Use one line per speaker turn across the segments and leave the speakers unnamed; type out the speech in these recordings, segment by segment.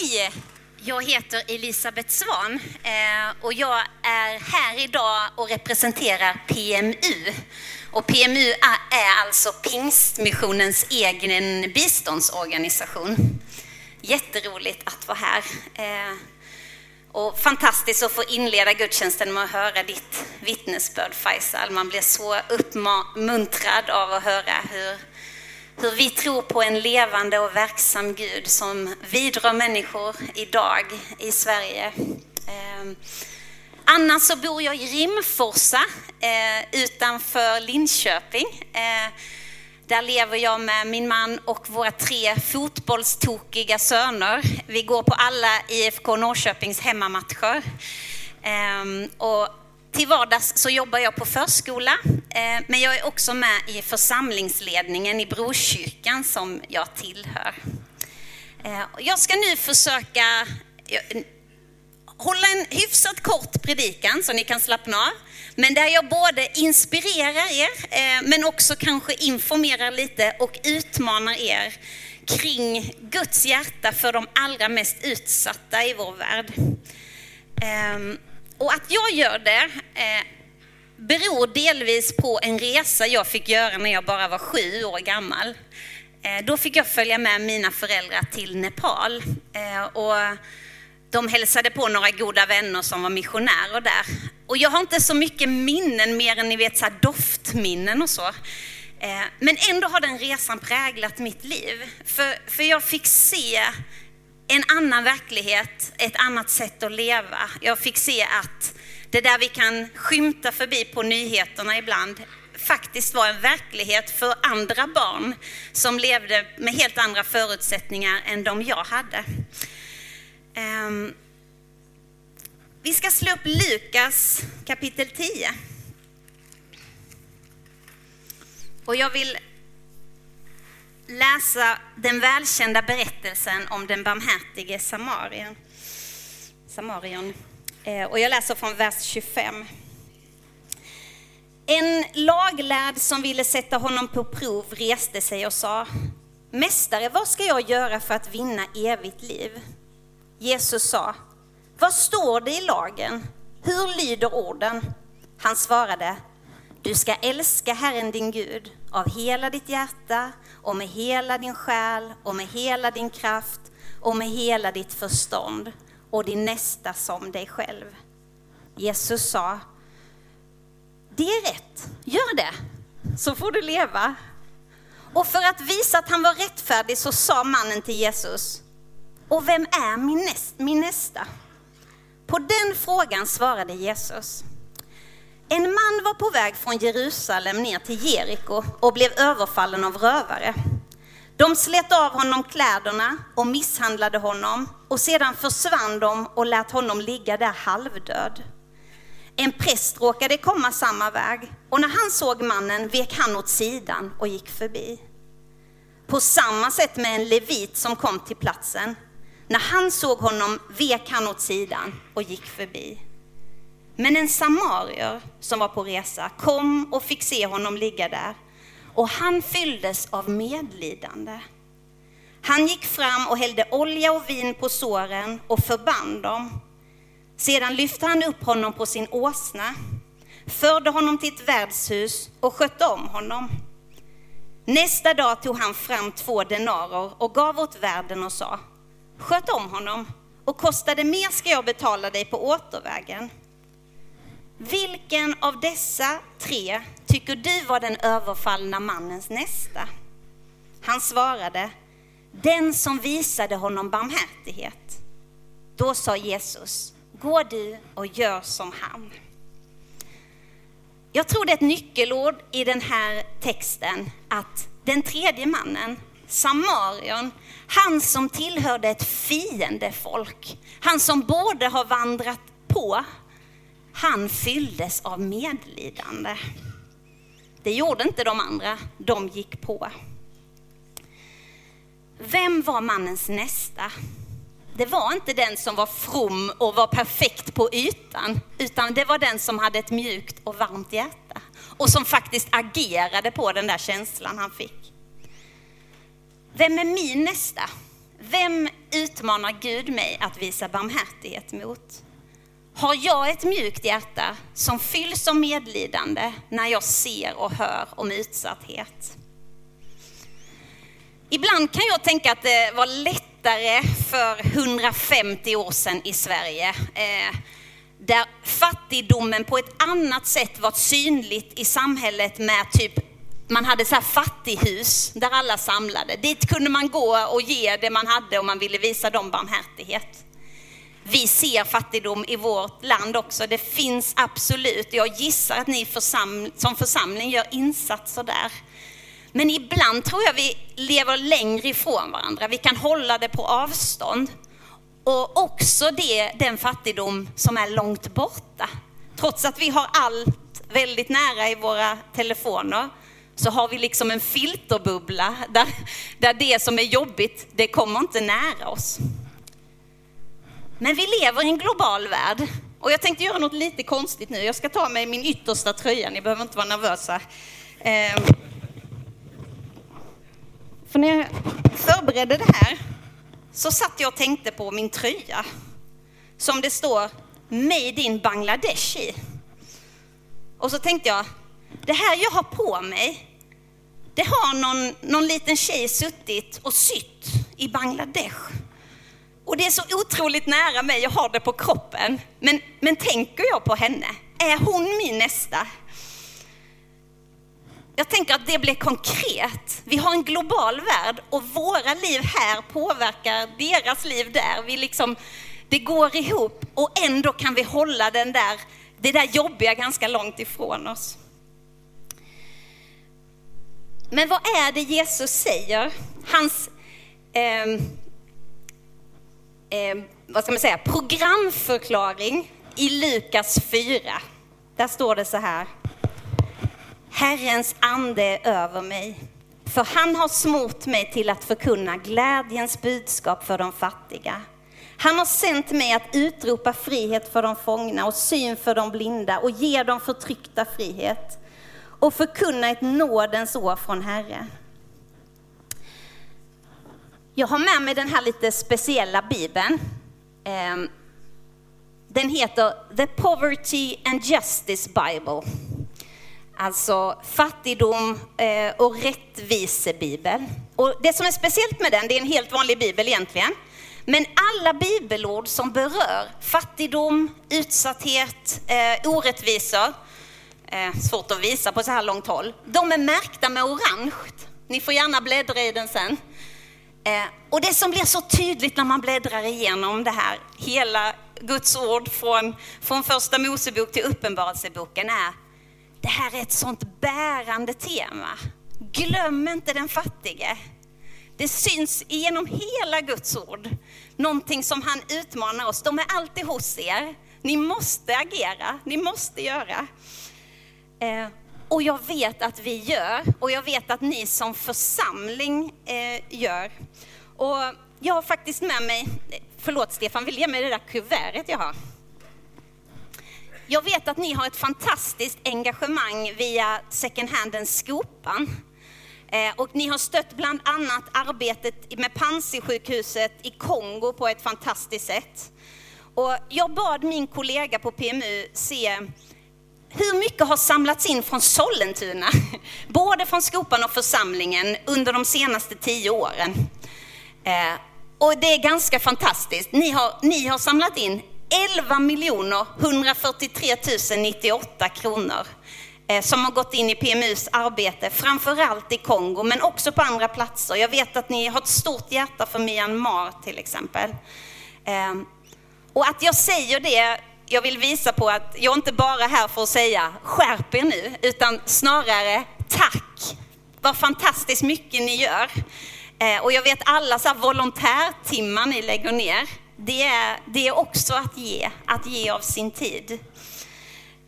Hej! Jag heter Elisabeth Svan eh, och jag är här idag och representerar PMU. Och PMU är alltså Pingstmissionens egen biståndsorganisation. Jätteroligt att vara här. Eh, och fantastiskt att få inleda gudstjänsten med att höra ditt vittnesbörd Faisal. Man blir så uppmuntrad av att höra hur hur vi tror på en levande och verksam Gud som vidrör människor idag i Sverige. Ehm, annars så bor jag i Rimforsa eh, utanför Linköping. Eh, där lever jag med min man och våra tre fotbollstokiga söner. Vi går på alla IFK Norrköpings hemmamatcher. Ehm, och till vardags så jobbar jag på förskola, eh, men jag är också med i församlingsledningen i Brokyrkan som jag tillhör. Eh, jag ska nu försöka eh, hålla en hyfsat kort predikan så ni kan slappna av, men där jag både inspirerar er, men också kanske informerar lite och utmanar er kring Guds hjärta för de allra mest utsatta i vår värld. Ehm, och att jag gör det eh, beror delvis på en resa jag fick göra när jag bara var sju år gammal. Eh, då fick jag följa med mina föräldrar till Nepal. Eh, och de hälsade på några goda vänner som var missionärer där. Och jag har inte så mycket minnen mer än ni vet så doftminnen och så. Eh, men ändå har den resan präglat mitt liv. För, för jag fick se en annan verklighet, ett annat sätt att leva. Jag fick se att det där vi kan skymta förbi på nyheterna ibland faktiskt var en verklighet för andra barn som levde med helt andra förutsättningar än de jag hade. Ehm, vi ska slå upp Lukas kapitel 10. Och jag vill läsa den välkända berättelsen om den barmhärtige samarien. samarien. Eh, och jag läser från vers 25. En laglärd som ville sätta honom på prov reste sig och sa, Mästare, vad ska jag göra för att vinna evigt liv? Jesus sa, vad står det i lagen? Hur lyder orden? Han svarade, du ska älska Herren din Gud av hela ditt hjärta och med hela din själ och med hela din kraft och med hela ditt förstånd och din nästa som dig själv. Jesus sa, det är rätt, gör det, så får du leva. Och för att visa att han var rättfärdig så sa mannen till Jesus, och vem är min, nästa? På den frågan svarade Jesus, en man var på väg från Jerusalem ner till Jeriko och blev överfallen av rövare. De slet av honom kläderna och misshandlade honom och sedan försvann de och lät honom ligga där halvdöd. En präst råkade komma samma väg och när han såg mannen vek han åt sidan och gick förbi. På samma sätt med en levit som kom till platsen. När han såg honom vek han åt sidan och gick förbi. Men en samarier som var på resa kom och fick se honom ligga där och han fylldes av medlidande. Han gick fram och hällde olja och vin på såren och förband dem. Sedan lyfte han upp honom på sin åsna, förde honom till ett värdshus och skötte om honom. Nästa dag tog han fram två denarer och gav åt värden och sa, sköt om honom och kostade mer ska jag betala dig på återvägen. Vilken av dessa tre tycker du var den överfallna mannens nästa? Han svarade, den som visade honom barmhärtighet. Då sa Jesus, gå du och gör som han. Jag tror det är ett nyckelord i den här texten att den tredje mannen, Samarion, han som tillhörde ett fiendefolk, han som både har vandrat på han fylldes av medlidande. Det gjorde inte de andra, de gick på. Vem var mannens nästa? Det var inte den som var from och var perfekt på ytan, utan det var den som hade ett mjukt och varmt hjärta och som faktiskt agerade på den där känslan han fick. Vem är min nästa? vem utmanar Gud mig att visa barmhärtighet mot? Har jag ett mjukt hjärta som fylls av medlidande när jag ser och hör om utsatthet? Ibland kan jag tänka att det var lättare för 150 år sedan i Sverige. Eh, där fattigdomen på ett annat sätt var synligt i samhället med typ man hade så här fattighus där alla samlade. Dit kunde man gå och ge det man hade om man ville visa dem barmhärtighet. Vi ser fattigdom i vårt land också. Det finns absolut. Jag gissar att ni försam som församling gör insatser där. Men ibland tror jag vi lever längre ifrån varandra. Vi kan hålla det på avstånd. Och också det, den fattigdom som är långt borta. Trots att vi har allt väldigt nära i våra telefoner så har vi liksom en filterbubbla där, där det som är jobbigt, det kommer inte nära oss. Men vi lever i en global värld och jag tänkte göra något lite konstigt nu. Jag ska ta mig min yttersta tröja, ni behöver inte vara nervösa. Ehm. För när jag förberedde det här så satt jag och tänkte på min tröja som det står Made in Bangladesh i. Och så tänkte jag, det här jag har på mig, det har någon, någon liten tjej suttit och sytt i Bangladesh. Och det är så otroligt nära mig, jag har det på kroppen. Men, men tänker jag på henne? Är hon min nästa? Jag tänker att det blir konkret. Vi har en global värld och våra liv här påverkar deras liv där. Vi liksom, det går ihop och ändå kan vi hålla den där, det där jobbiga ganska långt ifrån oss. Men vad är det Jesus säger? Hans eh, eh, vad ska man säga, programförklaring i Lukas 4. Där står det så här. Herrens ande är över mig, för han har smort mig till att förkunna glädjens budskap för de fattiga. Han har sänt mig att utropa frihet för de fångna och syn för de blinda och ge de förtryckta frihet och förkunna ett nådens år från Herren. Jag har med mig den här lite speciella bibeln. Ehm, den heter The Poverty and Justice Bible. Alltså fattigdom eh, och rättvisebibel. Och det som är speciellt med den, det är en helt vanlig bibel egentligen. Men alla bibelord som berör fattigdom, utsatthet, eh, orättvisor, eh, svårt att visa på så här långt håll, de är märkta med orange. Ni får gärna bläddra i den sen. Eh, och det som blir så tydligt när man bläddrar igenom det här, hela Guds ord från, från första Mosebok till Uppenbarelseboken är, det här är ett sånt bärande tema. Glöm inte den fattige. Det syns genom hela Guds ord. Någonting som han utmanar oss. De är alltid hos er. Ni måste agera, ni måste göra. Eh, och jag vet att vi gör, och jag vet att ni som församling eh, gör. Och jag har faktiskt med mig, förlåt Stefan, vill du ge mig det där kuvertet jag har? Jag vet att ni har ett fantastiskt engagemang via second handen Skopan. Eh, och ni har stött bland annat arbetet med Panzisjukhuset i Kongo på ett fantastiskt sätt. Och jag bad min kollega på PMU se hur mycket har samlats in från Sollentuna, både från Skopan och församlingen under de senaste tio åren? Eh, och det är ganska fantastiskt. Ni har, ni har samlat in 11 miljoner 143 098 kronor eh, som har gått in i PMUs arbete, framförallt i Kongo, men också på andra platser. Jag vet att ni har ett stort hjärta för Myanmar till exempel. Eh, och att jag säger det jag vill visa på att jag inte bara är här för att säga skärp er nu, utan snarare tack. Vad fantastiskt mycket ni gör. Eh, och jag vet alla så volontärtimmar ni lägger ner. Det är, det är också att ge, att ge av sin tid.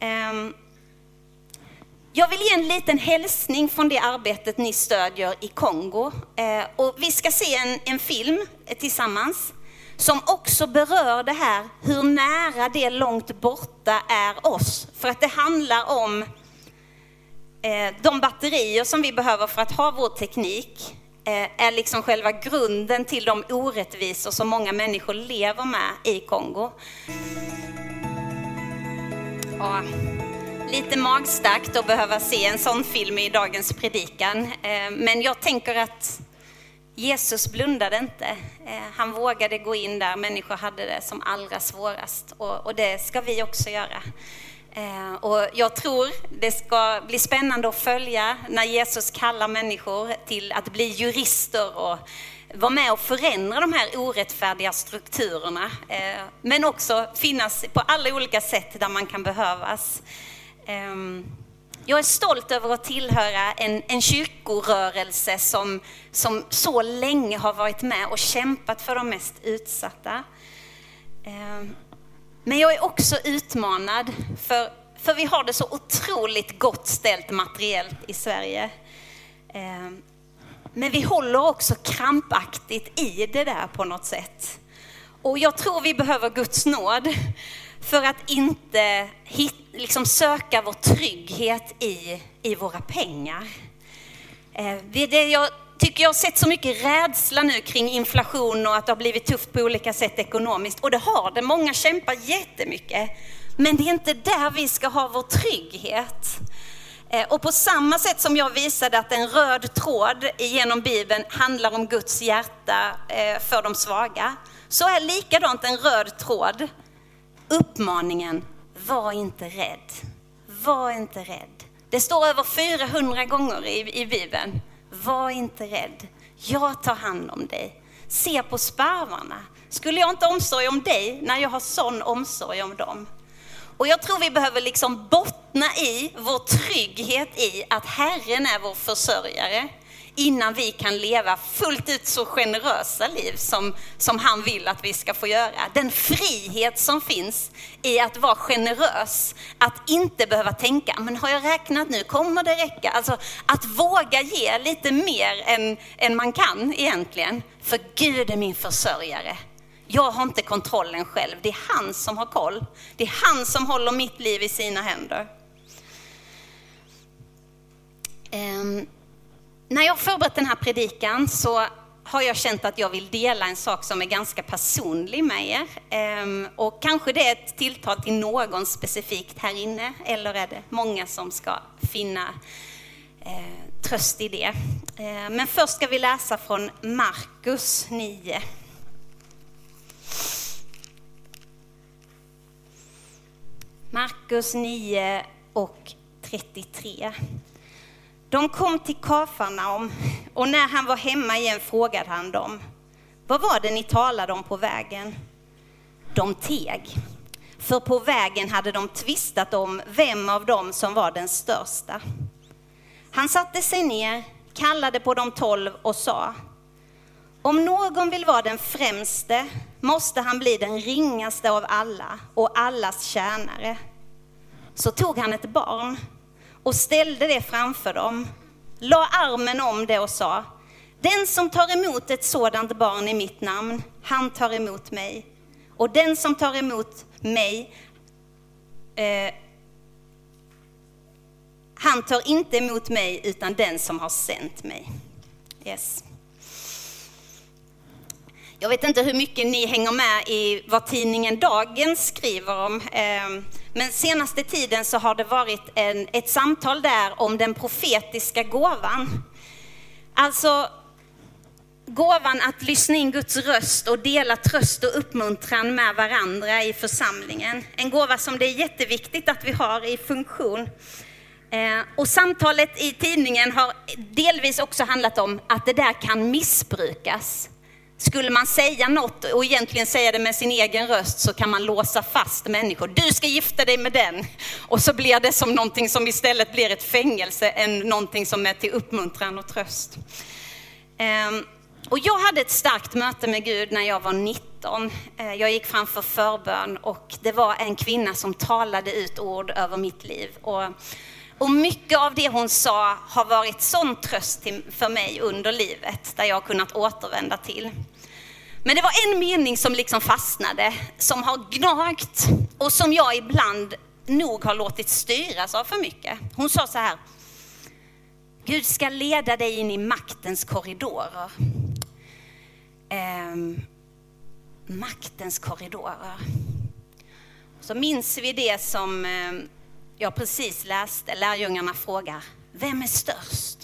Ehm, jag vill ge en liten hälsning från det arbetet ni stödjer i Kongo. Eh, och vi ska se en, en film tillsammans som också berör det här hur nära det långt borta är oss. För att det handlar om eh, de batterier som vi behöver för att ha vår teknik. eh, är liksom själva grunden till de orättvisor som många människor lever med i Kongo. Ja, lite magstarkt att behöva se en sån film i dagens predikan, eh, men jag tänker att Jesus blundade inte. Eh, han vågade gå in där människor hade det som allra svårast och, det ska vi också göra. Eh, och jag tror det ska bli spännande att följa när Jesus kallar människor till att bli jurister och vara med och förändra de här orättfärdiga strukturerna. Eh, men också finnas på alla olika sätt där man kan behövas. Ehm, jag är stolt över att tillhöra en, en kyrkorörelse som, som så länge har varit med och kämpat för de mest utsatta. Eh, men jag är också utmanad, för, för vi har det så otroligt gott ställt materiellt i Sverige. Eh, men vi håller också krampaktigt i det där på något sätt. Och jag tror vi behöver Guds nåd för att inte hit, liksom söka vår trygghet i, i våra pengar. Eh, det, det, jag tycker jag har sett så mycket rädsla nu kring inflation och att det har blivit tufft på olika sätt ekonomiskt. Och det har det, många kämpar jättemycket. Men det är inte där vi ska ha vår trygghet. Eh, och på samma sätt som jag visade att en röd tråd genom Bibeln handlar om Guds hjärta eh, för de svaga, så är likadant en röd tråd uppmaningen, var inte rädd. Var inte rädd. Det står över 400 gånger i, i Bibeln. Var inte rädd. Jag tar hand om dig. Se på sparvarna. Skulle jag inte omsorg om dig när jag har sån omsorg om dem? Och jag tror vi behöver liksom bottna i vår trygghet i att Herren är vår försörjare innan vi kan leva fullt ut så generösa liv som, som han vill att vi ska få göra. Den frihet som finns i att vara generös, att inte behöva tänka, men har jag räknat nu, kommer det räcka? Alltså att våga ge lite mer än, än man kan egentligen. För Gud är min försörjare. Jag har inte kontrollen själv, det är han som har koll. Det är han som håller mitt liv i sina händer. Um, när jag förberett den här predikan så har jag känt att jag vill dela en sak som är ganska personlig med er. Ehm, och kanske det är ett tilltal till någon specifikt här inne, eller är det många som ska finna eh, tröst i det. Ehm, men först ska vi läsa från Markus 9. Markus 9 och 33. De kom till Kafarnaum och när han var hemma igen frågade han dem, vad var det ni talade om på vägen? De teg, för på vägen hade de tvistat om vem av dem som var den största. Han satte sig ner, kallade på de tolv och sa, om någon vill vara den främste måste han bli den ringaste av alla och allas tjänare. Så tog han ett barn och ställde det framför dem, la armen om det och sa, den som tar emot ett sådant barn i mitt namn, han tar emot mig. Och den som tar emot mig, eh, han tar inte emot mig utan den som har sänt mig. Yes. Jag vet inte hur mycket ni hänger med i vad tidningen Dagen skriver om. Ehm, men senaste tiden så har det varit en, ett samtal där om den profetiska gåvan. Alltså gåvan att lyssna in Guds röst och dela tröst och uppmuntran med varandra i församlingen. En gåva som det är jätteviktigt att vi har i funktion. Eh, och samtalet i tidningen har delvis också handlat om att det där kan missbrukas. Skulle man säga något och egentligen säga det med sin egen röst så kan man låsa fast människor. Du ska gifta dig med den. Och så blir det som någonting som istället blir ett fängelse än någonting som är till uppmuntran och tröst. Ehm, och jag hade ett starkt möte med Gud när jag var 19. Ehm, jag gick framför förbön och det var en kvinna som talade ut ord över mitt liv. Och och mycket av det hon sa har varit sån tröst för mig under livet, där jag har kunnat återvända till. Men det var en mening som liksom fastnade, som har gnagt och som jag ibland nog har låtit styras av för mycket. Hon sa så här, Gud ska leda dig in i maktens korridorer. Eh, maktens korridorer. Så minns vi det som eh, jag precis läste, lärjungarna frågar, vem är störst?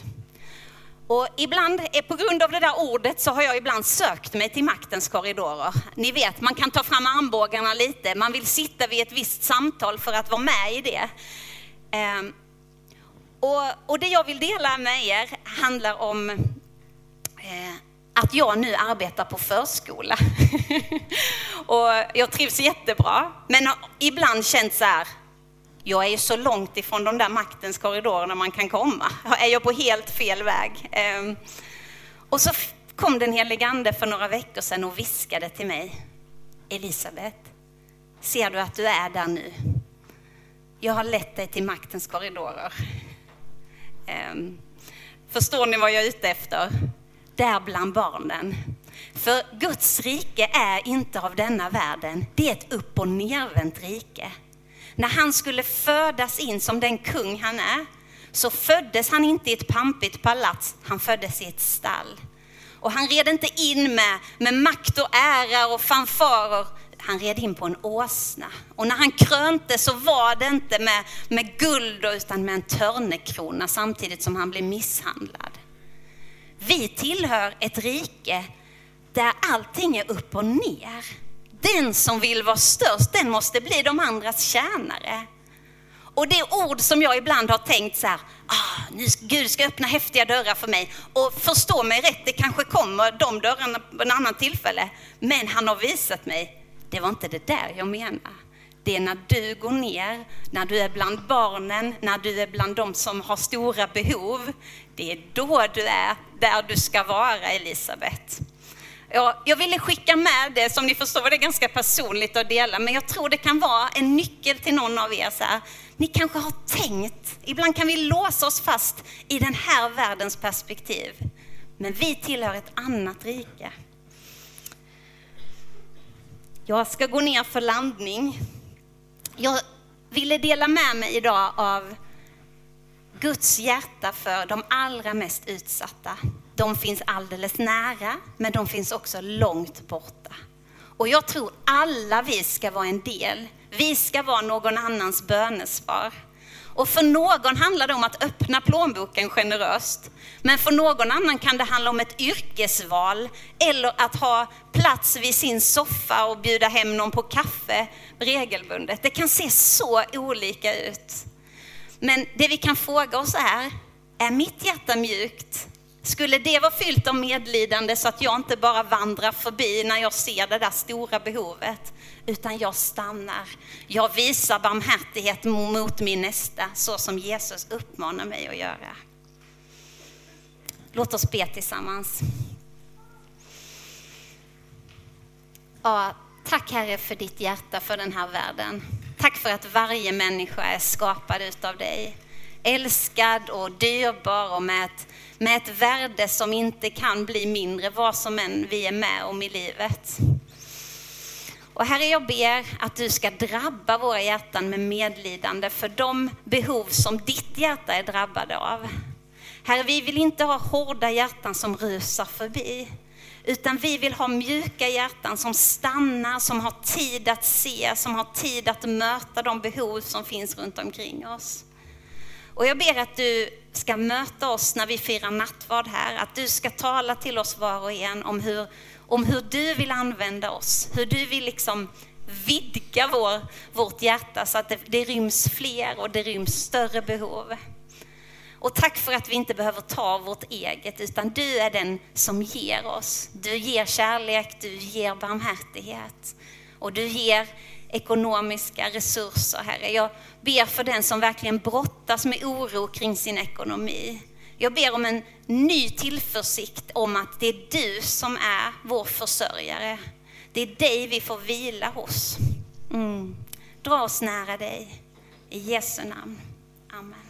Och ibland, eh, på grund av det där ordet, så har jag ibland sökt mig till maktens korridorer. Ni vet, man kan ta fram armbågarna lite, man vill sitta vid ett visst samtal för att vara med i det. Ehm, och, och det jag vill dela med er handlar om eh, att jag nu arbetar på förskola. och jag trivs jättebra, men ibland känt så här, jag är ju så långt ifrån de där maktens korridorerna man kan komma. Är jag på helt fel väg? Ehm, och så kom den helige Ande för några veckor sedan och viskade till mig. Elisabet, ser du att du är där nu? Jag har lett dig till maktens korridorer. Ehm, förstår ni vad jag är ute efter? Där bland barnen. För Guds rike är inte av denna världen. Det är ett upp och nervänt rike. När han skulle födas in som den kung han är, så föddes han inte i ett pampigt palats, han föddes i ett stall. Och han red inte in med, med makt och ära och fanfarer, han red in på en åsna. Och när han krönte så var det inte med, med guld utan med en törnekrona samtidigt som han blev misshandlad. Vi tillhör ett rike där allting är upp och ner. Den som vill vara störst, den måste bli de andras tjänare. Och det är ord som jag ibland har tänkt så här, ah, nu, Gud ska öppna häftiga dörrar för mig. Och förstå mig rätt, det kanske kommer de dörrarna på en annan tillfälle. Men han har visat mig, det var inte det där jag menar. Det är när du går ner, när du är bland barnen, när du är bland de som har stora behov. Det är då du är där du ska vara, Elisabet. Ja, jag ville skicka med det, som ni förstår det är ganska personligt att dela, men jag tror det kan vara en nyckel till någon av er. Så här. Ni kanske har tänkt, ibland kan vi låsa oss fast i den här världens perspektiv, men vi tillhör ett annat rike. Jag ska gå ner för landning. Jag ville dela med mig idag av Guds hjärta för de allra mest utsatta. De finns alldeles nära, men de finns också långt borta. Och jag tror alla vi ska vara en del. Vi ska vara någon annans bönesvar. Och för någon handlar det om att öppna plånboken generöst. Men för någon annan kan det handla om ett yrkesval eller att ha plats vid sin soffa och bjuda hem någon på kaffe regelbundet. Det kan se så olika ut. Men det vi kan fråga oss är, är mitt hjärta mjukt skulle det vara fyllt av medlidande så att jag inte bara vandrar förbi när jag ser det där stora behovet, utan jag stannar. Jag visar barmhärtighet mot min nästa, så som Jesus uppmanar mig att göra. Låt oss be tillsammans. Ja, tack Herre för ditt hjärta för den här världen. Tack för att varje människa är skapad utav dig. Älskad och dyrbar och med ett med ett värde som inte kan bli mindre vad som än vi är med om i livet. Och Herre, jag ber att du ska drabba våra hjärtan med medlidande för de behov som ditt hjärta är drabbade av. Herre, vi vill inte ha hårda hjärtan som rusar förbi, utan vi vill ha mjuka hjärtan som stannar, som har tid att se, som har tid att möta de behov som finns runt omkring oss. Och jag ber att du ska möta oss när vi firar nattvard här, att du ska tala till oss var och en om hur, om hur du vill använda oss, hur du vill liksom vidga vår, vårt hjärta så att det, det ryms fler och det ryms större behov. Och tack för att vi inte behöver ta vårt eget, utan du är den som ger oss. Du ger kärlek, du ger barmhärtighet och du ger ekonomiska resurser, Herre. Jag ber för den som verkligen brottas med oro kring sin ekonomi. Jag ber om en ny tillförsikt om att det är du som är vår försörjare. Det är dig vi får vila hos. Mm. Dra oss nära dig. I Jesu namn. Amen.